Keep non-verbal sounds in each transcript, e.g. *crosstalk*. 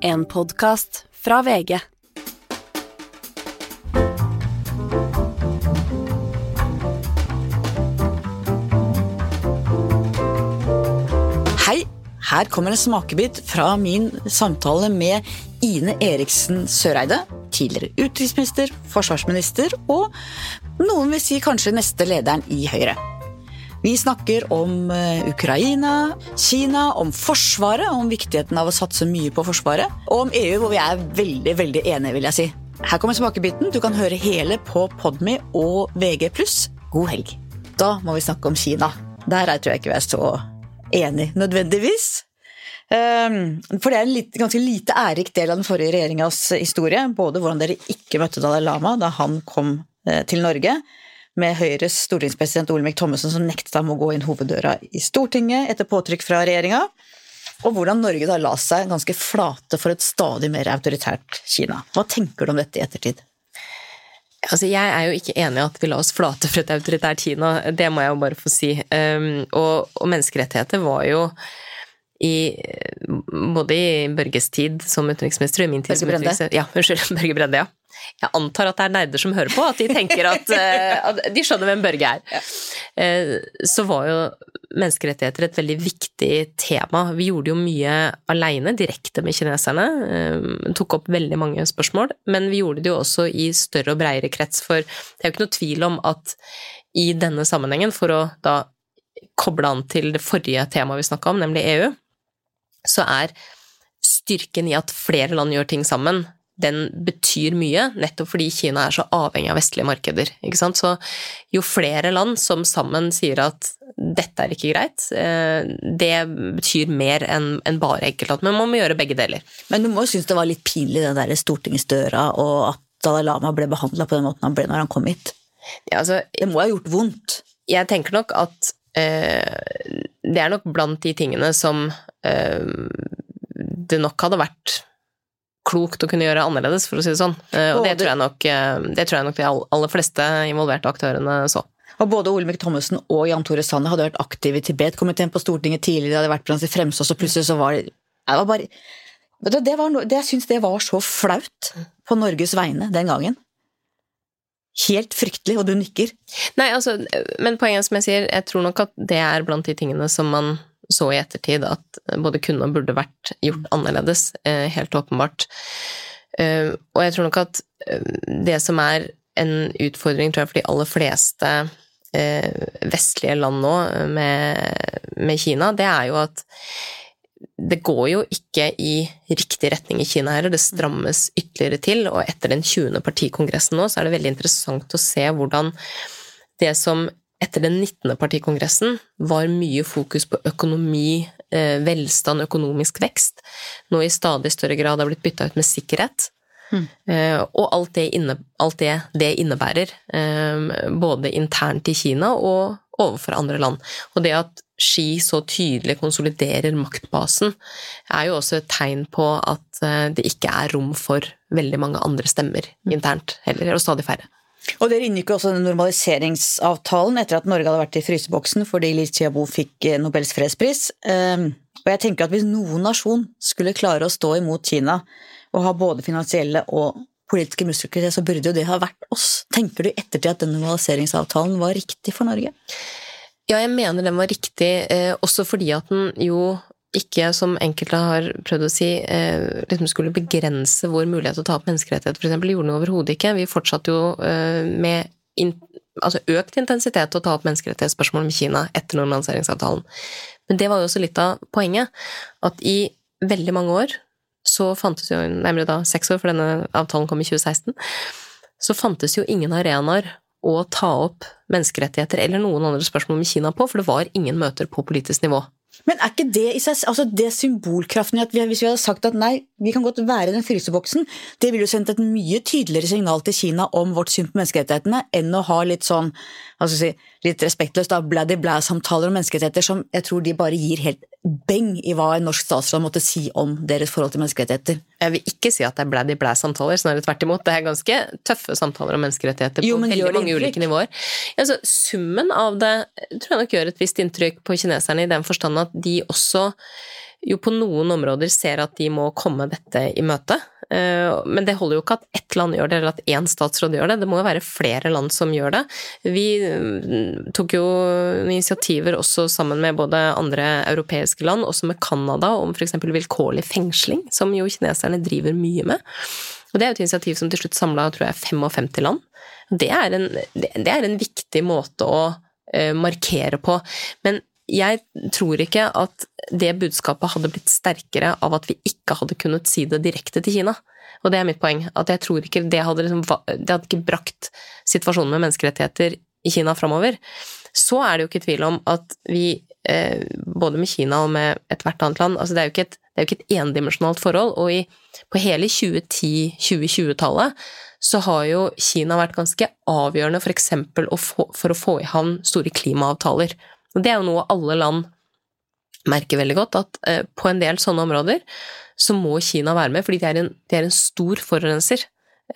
En podkast fra VG. Hei, her kommer en smakebit fra min samtale med Ine Eriksen Søreide. Tidligere utenriksminister, forsvarsminister og noen vil si kanskje neste lederen i Høyre. Vi snakker om eh, Ukraina, Kina, om Forsvaret, om viktigheten av å satse mye på Forsvaret, og om EU, hvor vi er veldig, veldig enige, vil jeg si. Her kommer smakebiten. Du kan høre hele på Podme og VG+. God helg. Da må vi snakke om Kina. Der er, tror jeg ikke vi er så enige, nødvendigvis. Um, For det er en litt, ganske lite ærik del av den forrige regjeringas historie. Både hvordan dere ikke møtte Dalai Lama da han kom eh, til Norge, med Høyres stortingspresident Olemic Thommessen som nektet ham å gå inn hoveddøra i Stortinget etter påtrykk fra regjeringa, og hvordan Norge da la seg ganske flate for et stadig mer autoritært Kina. Hva tenker du om dette i ettertid? Altså, jeg er jo ikke enig i at vi la oss flate for et autoritært Kina, det må jeg jo bare få si. Um, og, og menneskerettigheter var jo i, både i Børges tid som utenriksminister og i min tid *laughs* Børge Brende. Ja, unnskyld, Børge Brende, ja. Jeg antar at det er nerder som hører på, at de tenker at, eh, at de skjønner hvem Børge er. Ja. Så var jo menneskerettigheter et veldig viktig tema. Vi gjorde jo mye aleine, direkte med kineserne. eh, Tok opp veldig mange spørsmål, men vi gjorde det jo også i større og breiere krets, for det er jo ikke noe tvil om at i denne sammenhengen, for å da koble an til det forrige temaet vi snakka om, nemlig EU, så er styrken i at flere land gjør ting sammen, den betyr mye, nettopp fordi Kina er så avhengig av vestlige markeder. Ikke sant? Så jo flere land som sammen sier at dette er ikke greit, eh, det betyr mer enn bare enkeltland. Men man må gjøre begge deler. Men du må jo synes det var litt pinlig, den der stortingsdøra, og at Dalai Lama ble behandla på den måten han ble når han kom hit. Ja, altså, Det må ha gjort vondt. jeg tenker nok at eh, det er nok blant de tingene som eh, det nok hadde vært klokt å kunne gjøre annerledes, for å si det sånn. Eh, og det tror jeg nok, eh, det tror jeg nok de aller fleste involverte aktørene så. Og både Olemic Thommessen og Jan Tore Sanner hadde vært aktive i Tibet-komiteen på Stortinget tidligere, de hadde vært blant de fremste, og så plutselig så var det var bare det var det, Jeg syns det var så flaut på Norges vegne den gangen. Helt fryktelig, og du nikker. Nei, altså, men poenget som jeg sier, jeg tror nok at det er blant de tingene som man så i ettertid at både kunne og burde vært gjort annerledes, eh, helt åpenbart. Eh, Og jeg tror nok at eh, det som er en utfordring, tror jeg, for de aller fleste vestlige land nå med, med Kina, det er jo at det går jo ikke i riktig retning i Kina heller, det strammes ytterligere til, og etter den 20. partikongressen nå, så er det veldig interessant å se hvordan det som etter den 19. partikongressen var mye fokus på økonomi, eh, velstand, økonomisk vekst, nå i stadig større grad har blitt bytta ut med sikkerhet. Mm. og alt det, inne, alt det det innebærer, eh, både internt i Kina og overfor andre land. Og det at Xi så tydelig konsoliderer maktbasen, er jo også et tegn på at det ikke er rom for veldig mange andre stemmer internt heller, og stadig færre. Og dere inngikk også den normaliseringsavtalen etter at Norge hadde vært i fryseboksen fordi Liu Chiabo fikk eh, Nobels fredspris. Um, Og jeg tenker at hvis noen nasjon skulle klare å stå imot Kina og ha både finansielle og politiske muskler, så burde jo det ha vært oss. Tenker du i ettertid at den normaliseringsavtalen var riktig for Norge? Ja, jeg mener den var riktig, eh, også fordi at den jo ikke, som enkelte har prøvd å si, eh, liksom skulle begrense vår mulighet til å ta opp menneskerettigheter, eksempel. Gjorde den overhodet ikke. Vi fortsatte jo eh, med in, altså økt intensitet å ta opp menneskerettighetsspørsmål med Kina etter normaliseringsavtalen. Men det var jo også litt av poenget, at i veldig mange år så fantes jo, nærmere da seks år, for denne avtalen kom i 2016, så fantes jo ingen arenaer å ta opp menneskerettigheter eller noen andre spørsmål med Kina på, for det var ingen møter på politisk nivå. Men er ikke det i seg, altså det symbolkraften i at vi, hvis vi hadde sagt at nei, vi kan godt være i den fryseboksen, det ville jo sendt et mye tydeligere signal til Kina om vårt syn på menneskerettighetene enn å ha litt sånn, hva skal jeg si, litt respektløst da, bladdy-blæ-samtaler om menneskerettigheter som jeg tror de bare gir helt beng i hva en norsk statsråd måtte si om deres forhold til menneskerettigheter. Jeg vil ikke si at det er bladdy-blæ-samtaler, snarere tvert imot. Det er ganske tøffe samtaler om menneskerettigheter på veldig mange inntrykk? ulike nivåer. Altså, summen av det tror jeg nok gjør et visst inntrykk på kineserne i den forstand at de også jo på noen områder ser at de må komme dette i møte. Eh, men det holder jo ikke at ett land gjør det, eller at én statsråd gjør det. Det må jo være flere land som gjør det. Vi mm, tok jo initiativer også sammen med både andre europeiske land, også med Canada, om f.eks. vilkårlig fengsling, som jo kineserne driver mye med. Og det er jo et initiativ som til slutt samla, tror jeg, 55 land. Det er en, det er en viktig måte å eh, markere på. Men jeg tror ikke at det budskapet hadde blitt sterkere av at vi ikke hadde kunnet si det direkte til Kina. Og det er mitt poeng. At jeg tror ikke det hadde, liksom, det hadde ikke brakt situasjonen med menneskerettigheter i Kina framover. Så er det jo ikke tvil om at vi, eh, både med Kina og med ethvert annet land altså Det er jo ikke et, det et endimensjonalt forhold. Og i, på hele 2010-2020-tallet så har jo Kina vært ganske avgjørende f.eks. For, for å få i havn store klimaavtaler. Og det er jo noe alle land merker veldig godt, at eh, på en del sånne områder så må Kina være med, fordi de er en, de er en stor forurenser.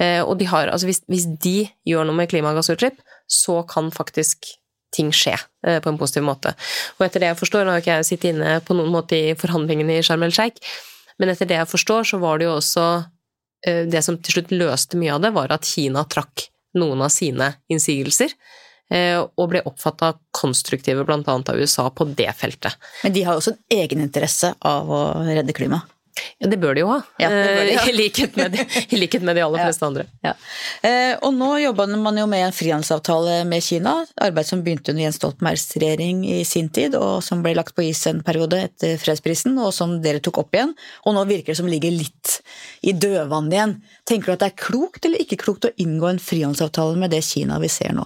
Eh, og de har, altså hvis, hvis, de gjør noe med klimagassutslipp, så kan faktisk ting skje eh, på en positiv måte. Og etter det jeg forstår, nå har ikke jeg sittet inne på noen måte i forhandlingene i Sharm el Sheikh, men etter det jeg forstår, så var det jo også Det som til slutt løste mye av det, var at Kina trakk noen av sine innsigelser. Eh, og ble oppfatta konstruktive bl.a. av USA på det feltet. Men de har også en egeninteresse av å redde klimaet? Ja, det bør de jo ha. Ja, de, ja. *laughs* I, likhet de, I, likhet med de, aller fleste andre. Ja. Eh, og nå jobber man jo med en frihandelsavtale med Kina. Arbeid som begynte under Jens Stoltenbergs regjering i sin tid, og som ble lagt på is en periode etter fredsprisen, og som dere tok opp igjen. Og nå virker det som ligger litt i dødvann igjen. Tenker du at det er klokt eller ikke klokt å inngå en frihandelsavtale med det Kina vi ser nå?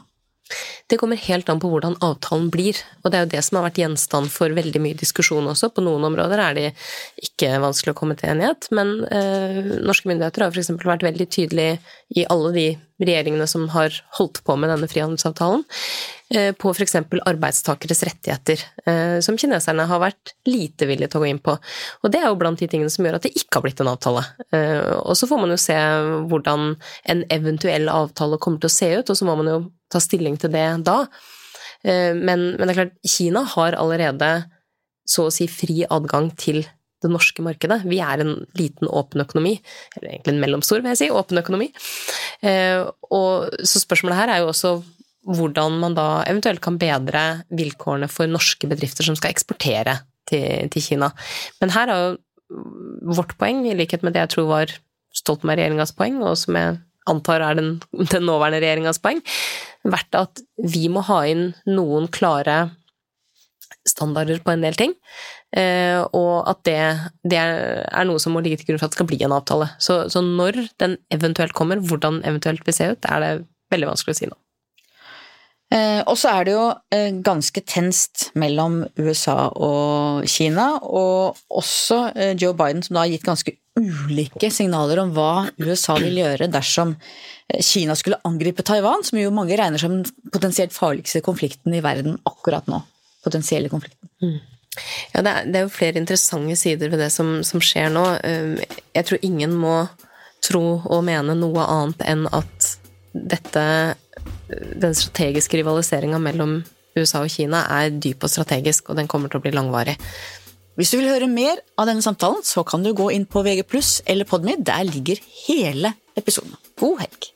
Det kommer helt an på hvordan avtalen blir, og det er jo det som har vært gjenstand for veldig mye diskusjon også. På noen områder er det ikke vanskelig å komme til enighet, men eh, norske myndigheter har f.eks. vært veldig tydelige i alle de regjeringene som har holdt på med denne frihandelsavtalen, eh, på f.eks. arbeidstakeres rettigheter, eh, som kineserne har vært lite villige til å gå inn på. Og det er jo blant de tingene som gjør at det ikke har blitt en avtale. Eh, og så får man jo se hvordan en eventuell avtale kommer til å se ut, og så må man jo ta stilling til det da. Eh, men, men, det er klart, Kina har allerede så å si fri adgang til det norske markedet. Vi er en liten åpen økonomi, eller egentlig en mellomstor, vil jeg si, åpen økonomi. Eh, og så spørsmålet her er jo også hvordan man da eventuelt kan bedre vilkårene for norske bedrifter som skal eksportere til, til Kina. Men her er jo vårt poeng, i likhet med det jeg tror var Stoltenberg-regjeringas poeng, og som jeg antar er den, den nåværende regjeringas poeng, vært at vi må ha inn noen klare standarder på en del ting, eh, og at det, det er noe som må ligge til grunn for at det skal bli en avtale. Så, så når den eventuelt kommer, hvordan eventuelt vil se ut, er det veldig vanskelig å si nå. Eh, og så er det jo eh, ganske tenst mellom USA og Kina, og også Joe Biden som da har gitt ganske ulike signaler om hva USA vil gjøre dersom eh, Kina skulle angripe Taiwan, som jo mange regner som den potensielt farligste konflikten i verden akkurat nå. Potensielle konflikten. Mm. Ja, det er, det er, jo flere interessante sider ved det som, som, skjer nå. Um, jeg tror ingen må tro og mene noe annet enn at dette Den strategiske rivaliseringa mellom USA og Kina er dyp og strategisk, og den kommer til å bli langvarig. Hvis du vil høre mer av denne samtalen, så kan du gå inn på VG+, eller Podmy. Der ligger hele episoden. God helg!